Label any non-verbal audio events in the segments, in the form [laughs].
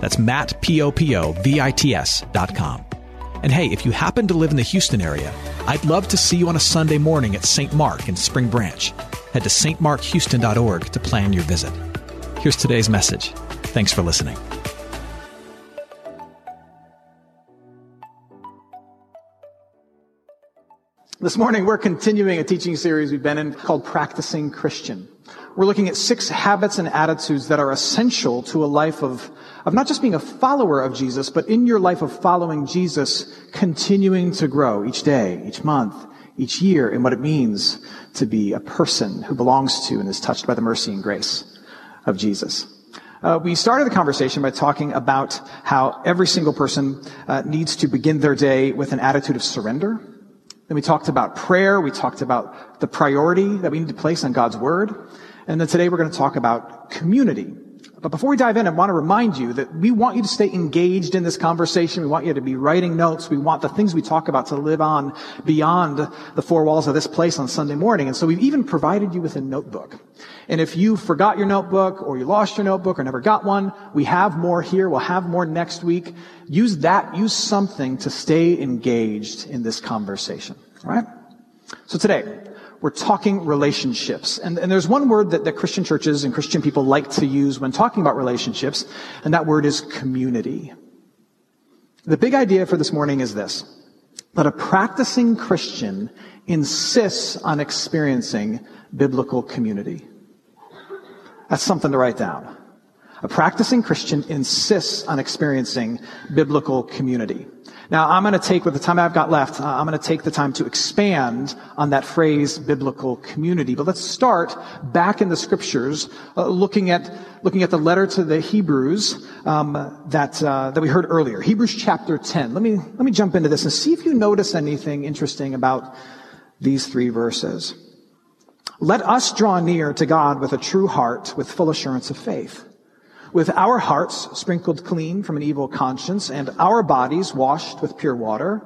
That's Matt, P-O-P-O-V-I-T-S dot com. And hey, if you happen to live in the Houston area, I'd love to see you on a Sunday morning at St. Mark in Spring Branch. Head to stmarkhouston.org to plan your visit. Here's today's message. Thanks for listening. This morning, we're continuing a teaching series we've been in called Practicing Christian. We're looking at six habits and attitudes that are essential to a life of, of not just being a follower of Jesus, but in your life of following Jesus, continuing to grow each day, each month, each year in what it means to be a person who belongs to and is touched by the mercy and grace of Jesus. Uh, we started the conversation by talking about how every single person uh, needs to begin their day with an attitude of surrender. Then we talked about prayer. We talked about the priority that we need to place on God's word. And then today we're going to talk about community. But before we dive in, I want to remind you that we want you to stay engaged in this conversation. We want you to be writing notes. We want the things we talk about to live on beyond the four walls of this place on Sunday morning. And so we've even provided you with a notebook. And if you forgot your notebook or you lost your notebook or never got one, we have more here. We'll have more next week. Use that, use something to stay engaged in this conversation. All right? So today, we're talking relationships. And, and there's one word that, that Christian churches and Christian people like to use when talking about relationships, and that word is community. The big idea for this morning is this, that a practicing Christian insists on experiencing biblical community. That's something to write down. A practicing Christian insists on experiencing biblical community. Now, I'm going to take, with the time I've got left, uh, I'm going to take the time to expand on that phrase, biblical community. But let's start back in the scriptures, uh, looking at looking at the letter to the Hebrews um, that uh, that we heard earlier, Hebrews chapter 10. Let me let me jump into this and see if you notice anything interesting about these three verses. Let us draw near to God with a true heart, with full assurance of faith with our hearts sprinkled clean from an evil conscience and our bodies washed with pure water,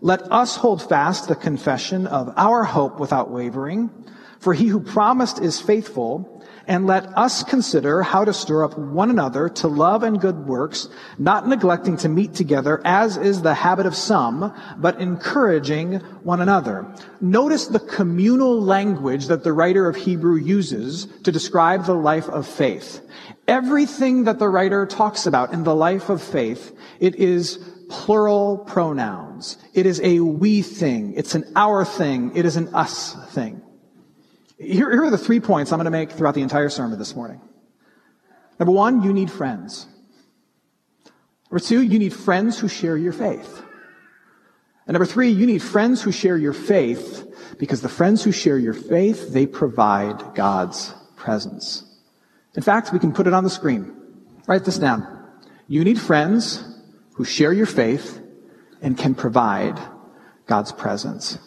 let us hold fast the confession of our hope without wavering, for he who promised is faithful, and let us consider how to stir up one another to love and good works, not neglecting to meet together as is the habit of some, but encouraging one another. Notice the communal language that the writer of Hebrew uses to describe the life of faith. Everything that the writer talks about in the life of faith, it is plural pronouns. It is a we thing. It's an our thing. It is an us thing. Here, here are the three points I'm going to make throughout the entire sermon this morning. Number one, you need friends. Number two, you need friends who share your faith. And number three, you need friends who share your faith because the friends who share your faith, they provide God's presence. In fact, we can put it on the screen. Write this down. You need friends who share your faith and can provide God's presence.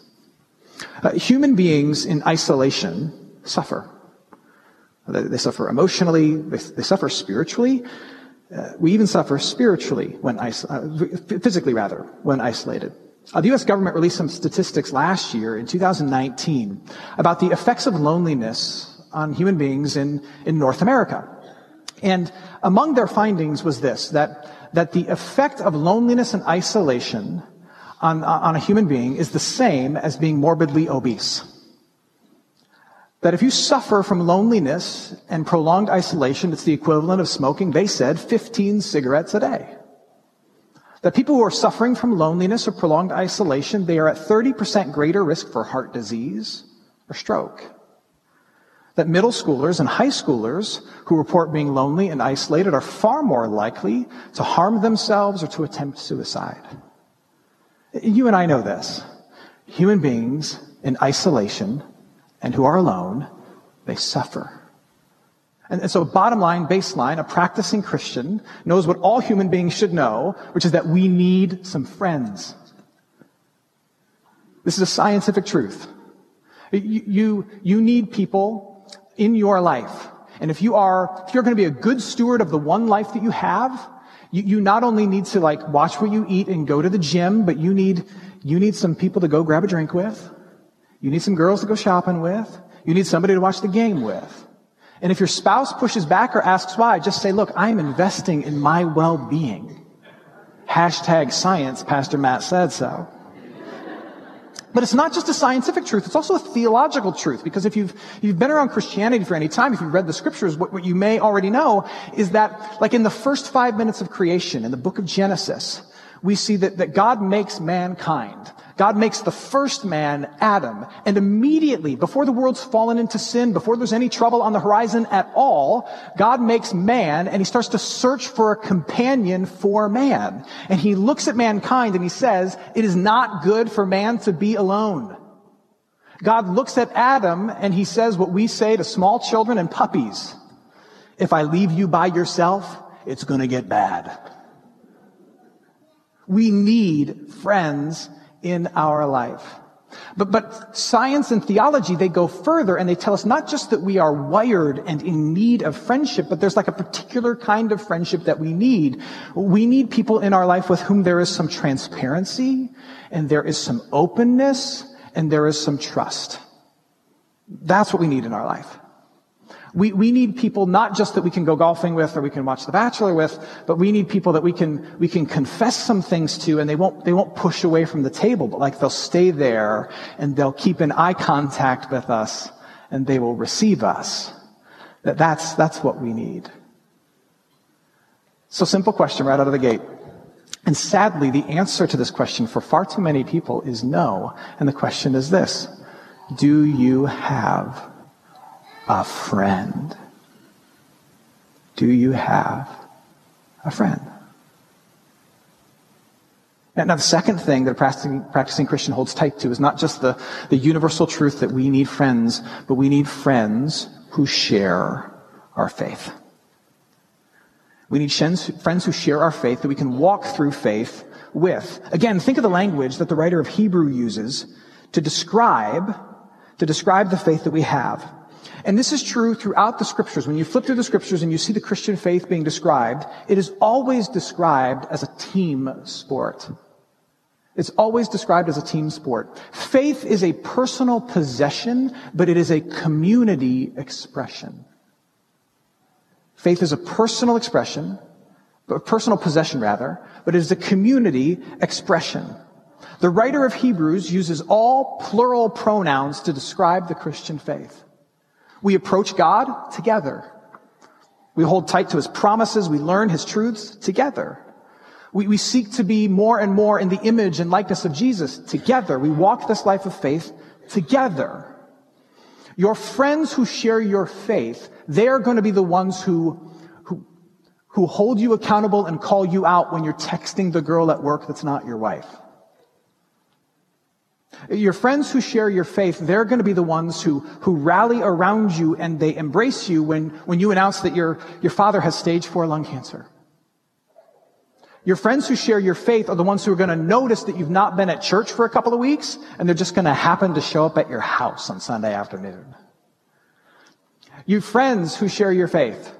Uh, human beings in isolation suffer. They, suffer emotionally, they, suffer spiritually. Uh, we even suffer spiritually when, is- uh, physically rather, when isolated. Uh, the U.S. government released some statistics last year in 2019 about the effects of loneliness on human beings in, in North America. And among their findings was this, that, that the effect of loneliness and isolation on, on a human being is the same as being morbidly obese. That if you suffer from loneliness and prolonged isolation, it's the equivalent of smoking, they said, 15 cigarettes a day. That people who are suffering from loneliness or prolonged isolation, they are at 30% greater risk for heart disease or stroke that middle schoolers and high schoolers who report being lonely and isolated are far more likely to harm themselves or to attempt suicide. You and I know this. Human beings in isolation and who are alone, they suffer. And, so bottom line, baseline, a practicing Christian knows what all human beings should know, which is that we need some friends. This is a scientific truth. You, you, you need people in your life. And if you are, if you're going to be a good steward of the one life that you have, you, you not only need to like watch what you eat and go to the gym, but you need, you need some people to go grab a drink with. You need some girls to go shopping with. You need somebody to watch the game with. And if your spouse pushes back or asks why, just say, look, I'm investing in my well-being. Hashtag science, Pastor Matt said so. But it's not just a scientific truth, it's also a theological truth. Because if you've, you've been around Christianity for any time, if you've read the scriptures, what, what you may already know is that, like in the first five minutes of creation, in the book of Genesis, we see that, that God makes mankind. God makes the first man, Adam, and immediately, before the world's fallen into sin, before there's any trouble on the horizon at all, God makes man and he starts to search for a companion for man. And he looks at mankind and he says, it is not good for man to be alone. God looks at Adam and he says what we say to small children and puppies. If I leave you by yourself, it's gonna get bad. We need friends in our life. But, but science and theology, they go further and they tell us not just that we are wired and in need of friendship, but there's like a particular kind of friendship that we need. We need people in our life with whom there is some transparency and there is some openness and there is some trust. That's what we need in our life. We, we need people not just that we can go golfing with or we can watch The Bachelor with, but we need people that we can, we can confess some things to and they won't, they won't push away from the table, but like they'll stay there and they'll keep an eye contact with us and they will receive us. That that's, that's what we need. So simple question right out of the gate. And sadly, the answer to this question for far too many people is no. And the question is this. Do you have a friend? Do you have a friend? Now, the second thing that a practicing, practicing, Christian holds tight to is not just the, the universal truth that we need friends, but we need friends who share our faith. We need friends who share our faith that we can walk through faith with. Again, think of the language that the writer of Hebrew uses to describe, to describe the faith that we have. And this is true throughout the scriptures. When you flip through the scriptures and you see the Christian faith being described, it is always described as a team sport. It's always described as a team sport. Faith is a personal possession, but it is a community expression. Faith is a personal expression, a personal possession rather, but it is a community expression. The writer of Hebrews uses all plural pronouns to describe the Christian faith. We approach God together. We hold tight to his promises. We learn his truths together. We, we seek to be more and more in the image and likeness of Jesus together. We walk this life of faith together. Your friends who share your faith, they're going to be the ones who, who, who hold you accountable and call you out when you're texting the girl at work that's not your wife. Your friends who share your faith, they're going to be the ones who, who rally around you and they embrace you when, when you announce that your, your father has stage four lung cancer. Your friends who share your faith are the ones who are going to notice that you've not been at church for a couple of weeks and they're just going to happen to show up at your house on Sunday afternoon. You friends who share your faith,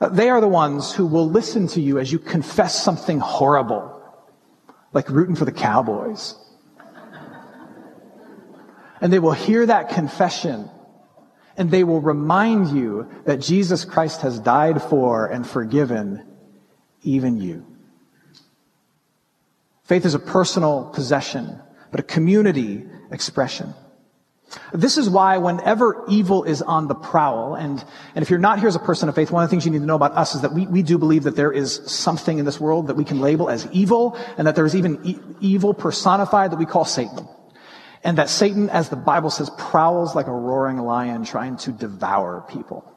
uh, they are the ones who will listen to you as you confess something horrible, like rooting for the Cowboys and they will hear that confession and they will remind you that Jesus Christ has died for and forgiven even you. Faith is a personal possession, but a community expression. This is why whenever evil is on the prowl, and, and if you're not here as a person of faith, one of the things you need to know about us is that we, we do believe that there is something in this world that we can label as evil, and that there is even e- evil personified that we call Satan. And that Satan, as the Bible says, prowls like a roaring lion trying to devour people.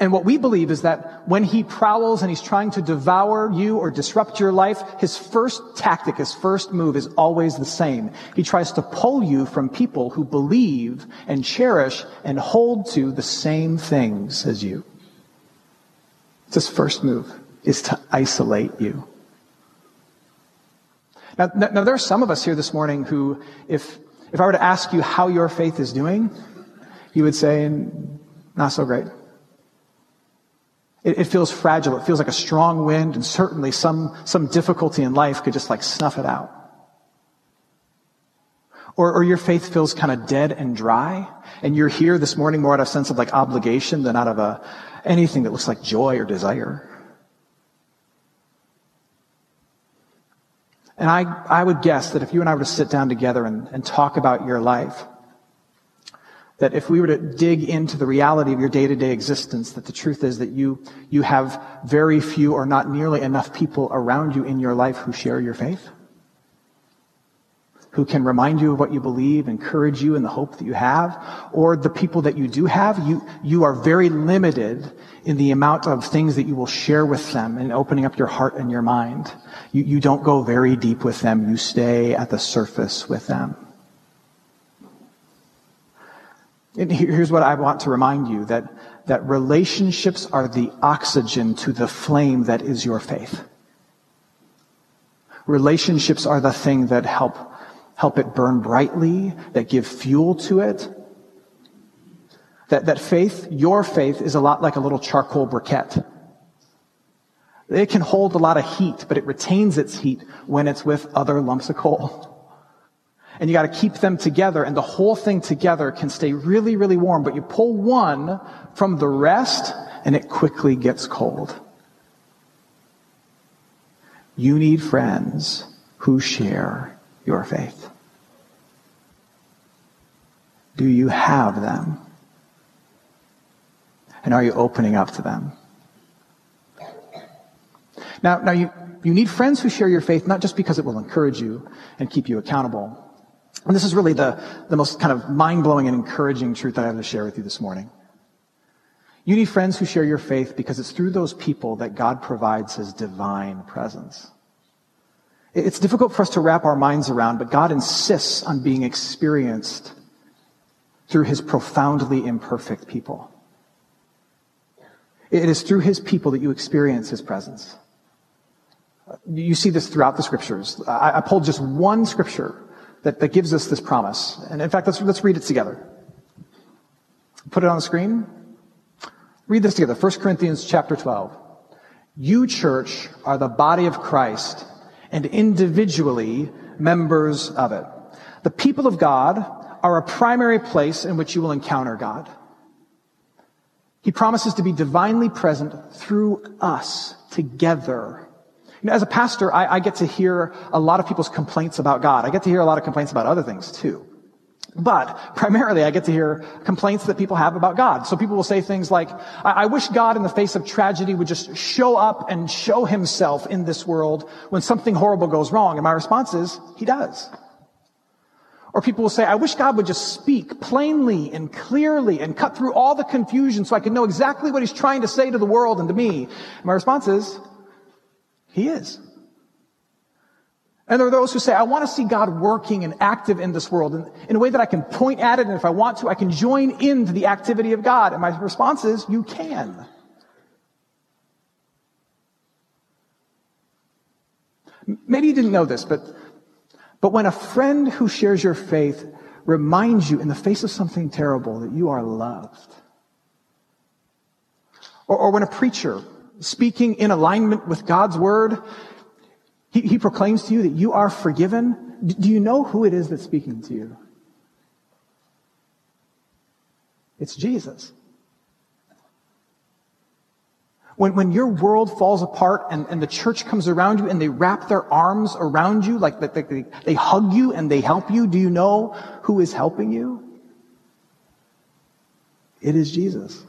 And what we believe is that when he prowls and he's trying to devour you or disrupt your life, his first tactic, his first move is always the same. He tries to pull you from people who believe and cherish and hold to the same things as you. It's his first move is to isolate you. Now, now, there are some of us here this morning who, if, if I were to ask you how your faith is doing, you would say, not so great. It, it, feels fragile. It feels like a strong wind, and certainly some, some difficulty in life could just like snuff it out. Or, or your faith feels kind of dead and dry, and you're here this morning more out of a sense of like obligation than out of a, anything that looks like joy or desire. And I, I would guess that if you and I were to sit down together and, and talk about your life, that if we were to dig into the reality of your day-to-day existence, that the truth is that you, you have very few or not nearly enough people around you in your life who share your faith, who can remind you of what you believe, encourage you in the hope that you have, or the people that you do have, you, you are very limited in the amount of things that you will share with them and opening up your heart and your mind. You, you don't go very deep with them. You stay at the surface with them. And here's what I want to remind you that, that relationships are the oxygen to the flame that is your faith. Relationships are the thing that help, help it burn brightly, that give fuel to it. That, that faith, your faith, is a lot like a little charcoal briquette. It can hold a lot of heat, but it retains its heat when it's with other lumps of coal and you got to keep them together and the whole thing together can stay really, really warm, but you pull one from the rest and it quickly gets cold. You need friends who share your faith. Do you have them? And are you opening up to them? Now, now you, you need friends who share your faith, not just because it will encourage you and keep you accountable, and this is really the, the most kind of mind blowing and encouraging truth that I have to share with you this morning. You need friends who share your faith because it's through those people that God provides his divine presence. It's difficult for us to wrap our minds around, but God insists on being experienced through his profoundly imperfect people. It is through his people that you experience his presence. You see this throughout the scriptures. I, I pulled just one scripture that, that gives us this promise. And in fact, let's, let's read it together. Put it on the screen. Read this together. 1 Corinthians chapter 12. You, church, are the body of Christ and individually members of it. The people of God are a primary place in which you will encounter God. He promises to be divinely present through us together you know, as a pastor, I, I get to hear a lot of people's complaints about God. I get to hear a lot of complaints about other things too. But [laughs] primarily, I get to hear complaints that people have about God. So people will say things like, I-, I, wish God in the face of tragedy would just show up and show himself in this world when something horrible goes wrong. And my response is, he does. Or people will say, I wish God would just speak plainly and clearly and cut through all the confusion so I can know exactly what he's trying to say to the world and to me. And my response is, he is. And there are those who say, I want to see God working and active in this world in, in, a way that I can point at it, and if I want to, I can join into the activity of God. And my response is, you can. Maybe you didn't know this, but, but when a friend who shares your faith reminds you in the face of something terrible that you are loved, or, or when a preacher speaking in alignment with God's word, he, he proclaims to you that you are forgiven. Do you know who it is that's speaking to you? It's Jesus. When, when your world falls apart and, and the church comes around you and they wrap their arms around you, like they, they, they hug you and they help you, do you know who is helping you? It is Jesus.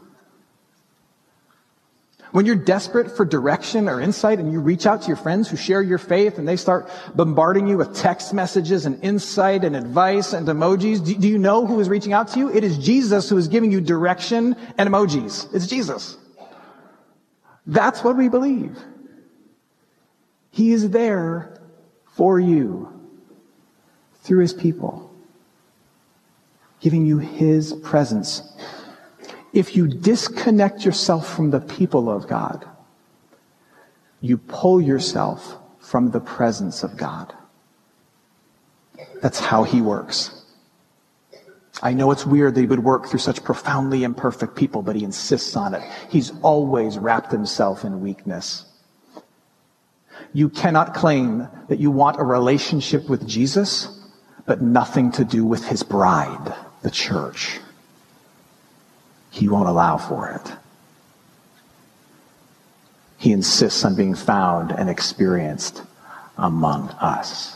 When you're desperate for direction or insight and you reach out to your friends who share your faith and they start bombarding you with text messages and insight and advice and emojis, do, you know who is reaching out to you? It is Jesus who is giving you direction and emojis. It's Jesus. That's what we believe. He is there for you through his people, giving you his presence. If you disconnect yourself from the people of God, you pull yourself from the presence of God. That's how he works. I know it's weird that he would work through such profoundly imperfect people, but he insists on it. He's always wrapped himself in weakness. You cannot claim that you want a relationship with Jesus, but nothing to do with his bride, the church. He won't allow for it. He insists on being found and experienced among us.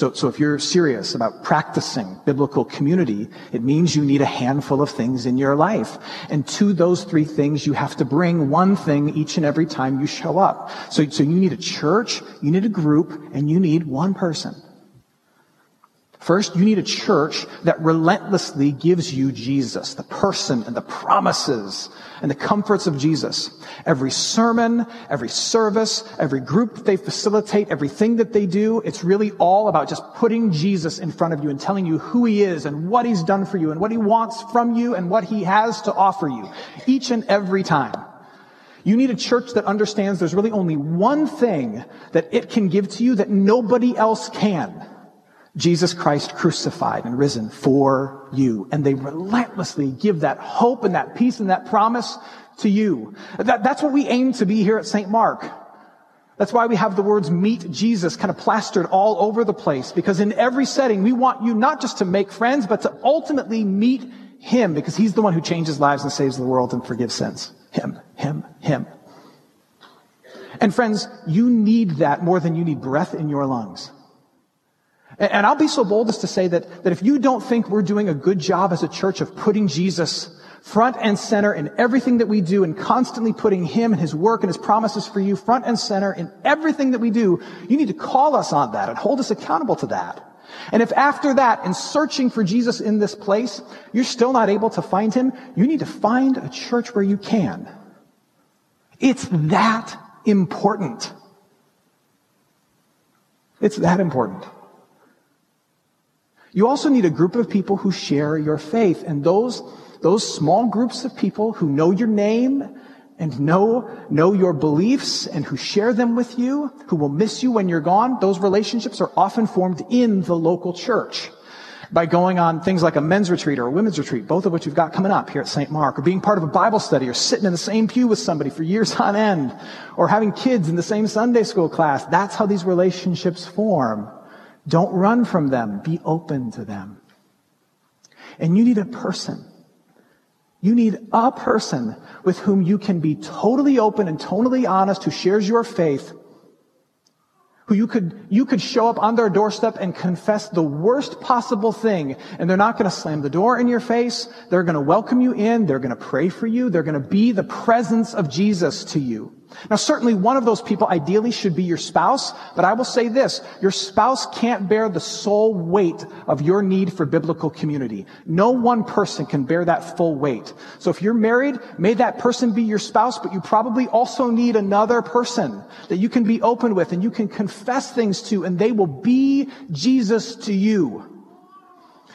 So, so if you're serious about practicing biblical community, it means you need a handful of things in your life. And to those three things, you have to bring one thing each and every time you show up. So, so you need a church, you need a group, and you need one person. First, you need a church that relentlessly gives you Jesus, the person and the promises and the comforts of Jesus. Every sermon, every service, every group that they facilitate, everything that they do, it's really all about just putting Jesus in front of you and telling you who he is and what he's done for you and what he wants from you and what he has to offer you each and every time. You need a church that understands there's really only one thing that it can give to you that nobody else can. Jesus Christ crucified and risen for you. And they relentlessly give that hope and that peace and that promise to you. That, that's what we aim to be here at St. Mark. That's why we have the words meet Jesus kind of plastered all over the place because in every setting we want you not just to make friends, but to ultimately meet Him because He's the one who changes lives and saves the world and forgives sins. Him, Him, Him. And friends, you need that more than you need breath in your lungs. And I'll be so bold as to say that, that if you don't think we're doing a good job as a church of putting Jesus front and center in everything that we do and constantly putting Him and His work and His promises for you front and center in everything that we do, you need to call us on that and hold us accountable to that. And if after that, in searching for Jesus in this place, you're still not able to find Him, you need to find a church where you can. It's that important. It's that important. You also need a group of people who share your faith. And those, those small groups of people who know your name and know, know your beliefs and who share them with you, who will miss you when you're gone, those relationships are often formed in the local church by going on things like a men's retreat or a women's retreat, both of which we've got coming up here at St. Mark, or being part of a Bible study, or sitting in the same pew with somebody for years on end, or having kids in the same Sunday school class. That's how these relationships form. Don't run from them. Be open to them. And you need a person. You need a person with whom you can be totally open and totally honest, who shares your faith, who you could, you could show up on their doorstep and confess the worst possible thing, and they're not going to slam the door in your face. They're going to welcome you in. They're going to pray for you. They're going to be the presence of Jesus to you. Now certainly one of those people ideally should be your spouse, but I will say this, your spouse can't bear the sole weight of your need for biblical community. No one person can bear that full weight. So if you're married, may that person be your spouse, but you probably also need another person that you can be open with and you can confess things to and they will be Jesus to you.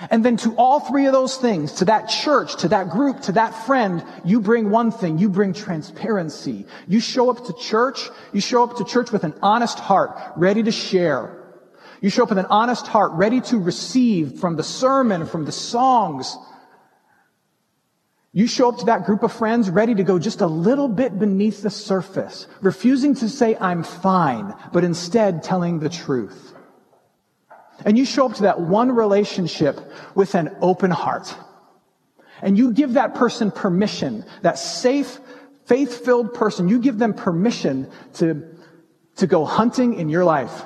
And then to all three of those things, to that church, to that group, to that friend, you bring one thing. You bring transparency. You show up to church. You show up to church with an honest heart, ready to share. You show up with an honest heart, ready to receive from the sermon, from the songs. You show up to that group of friends ready to go just a little bit beneath the surface, refusing to say, I'm fine, but instead telling the truth. And you show up to that one relationship with an open heart. And you give that person permission, that safe, faith filled person, you give them permission to, to go hunting in your life.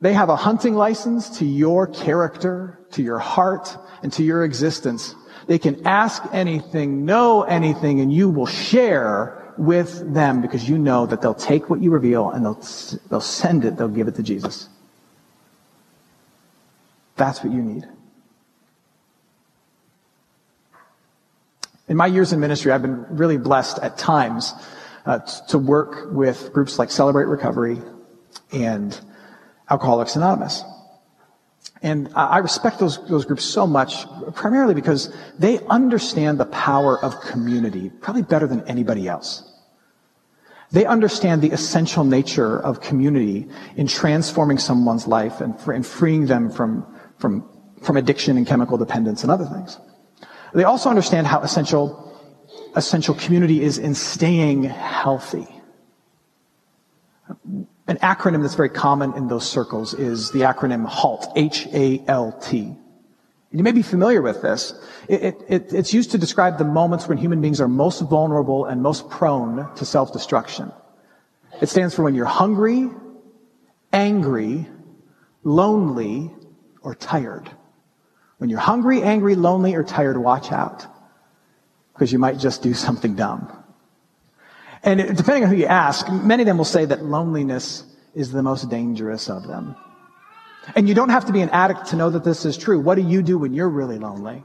They have a hunting license to your character, to your heart, and to your existence. They can ask anything, know anything, and you will share with them because you know that they'll take what you reveal and they'll, they'll send it, they'll give it to Jesus. That's what you need. In my years in ministry, I've been really blessed at times uh, to work with groups like Celebrate Recovery and Alcoholics Anonymous. And I respect those, those groups so much, primarily because they understand the power of community probably better than anybody else. They understand the essential nature of community in transforming someone's life and, and freeing them from, from, from addiction and chemical dependence and other things. They also understand how essential, essential community is in staying healthy. An acronym that's very common in those circles is the acronym HALT, H-A-L-T. You may be familiar with this. It, it, it's used to describe the moments when human beings are most vulnerable and most prone to self-destruction. It stands for when you're hungry, angry, lonely, or tired. When you're hungry, angry, lonely, or tired, watch out. Because you might just do something dumb. And depending on who you ask, many of them will say that loneliness is the most dangerous of them. And you don't have to be an addict to know that this is true. What do you do when you're really lonely?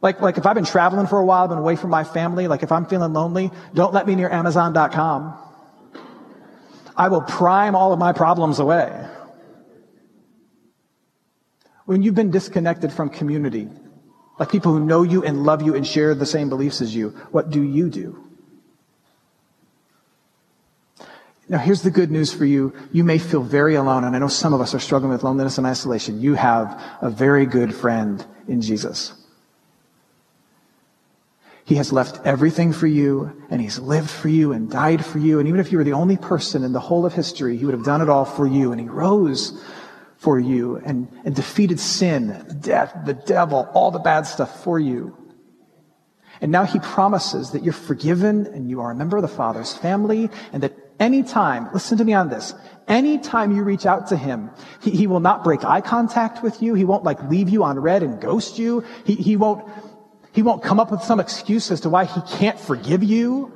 Like, like if I've been traveling for a while, I've been away from my family, like if I'm feeling lonely, don't let me near Amazon.com. I will prime all of my problems away. When you've been disconnected from community, like people who know you and love you and share the same beliefs as you, what do you do? Now, here's the good news for you. You may feel very alone, and I know some of us are struggling with loneliness and isolation. You have a very good friend in Jesus. He has left everything for you, and He's lived for you and died for you. And even if you were the only person in the whole of history, He would have done it all for you. And He rose for you and, and defeated sin, death, the devil, all the bad stuff for you. And now he promises that you're forgiven and you are a member of the Father's family and that anytime, listen to me on this, anytime you reach out to him, he, he will not break eye contact with you. He won't like leave you on red and ghost you. He, he won't, he won't come up with some excuse as to why he can't forgive you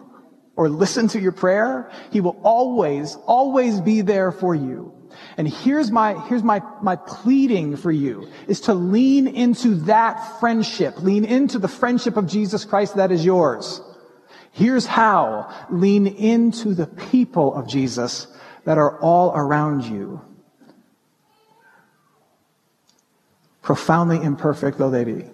or listen to your prayer. He will always, always be there for you. And here's my, here's my, my pleading for you is to lean into that friendship. Lean into the friendship of Jesus Christ that is yours. Here's how. Lean into the people of Jesus that are all around you. Profoundly imperfect though they be.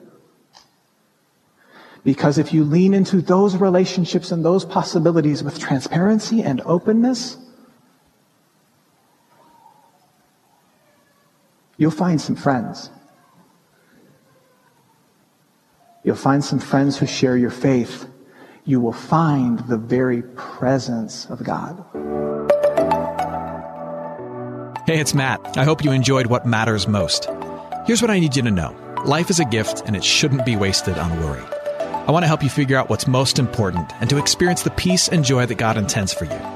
Because if you lean into those relationships and those possibilities with transparency and openness, you'll find some friends. You'll find some friends who share your faith you will find the very presence of God. Hey, it's Matt. I hope you enjoyed what matters most. Here's what I need you to know life is a gift, and it shouldn't be wasted on worry. I want to help you figure out what's most important and to experience the peace and joy that God intends for you.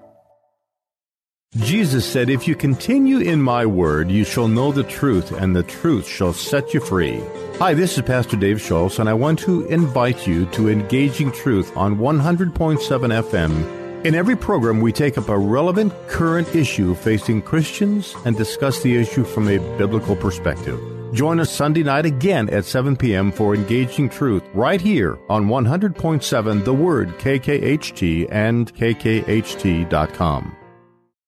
Jesus said, If you continue in my word, you shall know the truth, and the truth shall set you free. Hi, this is Pastor Dave Schultz, and I want to invite you to Engaging Truth on 100.7 FM. In every program, we take up a relevant current issue facing Christians and discuss the issue from a biblical perspective. Join us Sunday night again at 7 p.m. for Engaging Truth right here on 100.7 The Word KKHT and KKHT.com.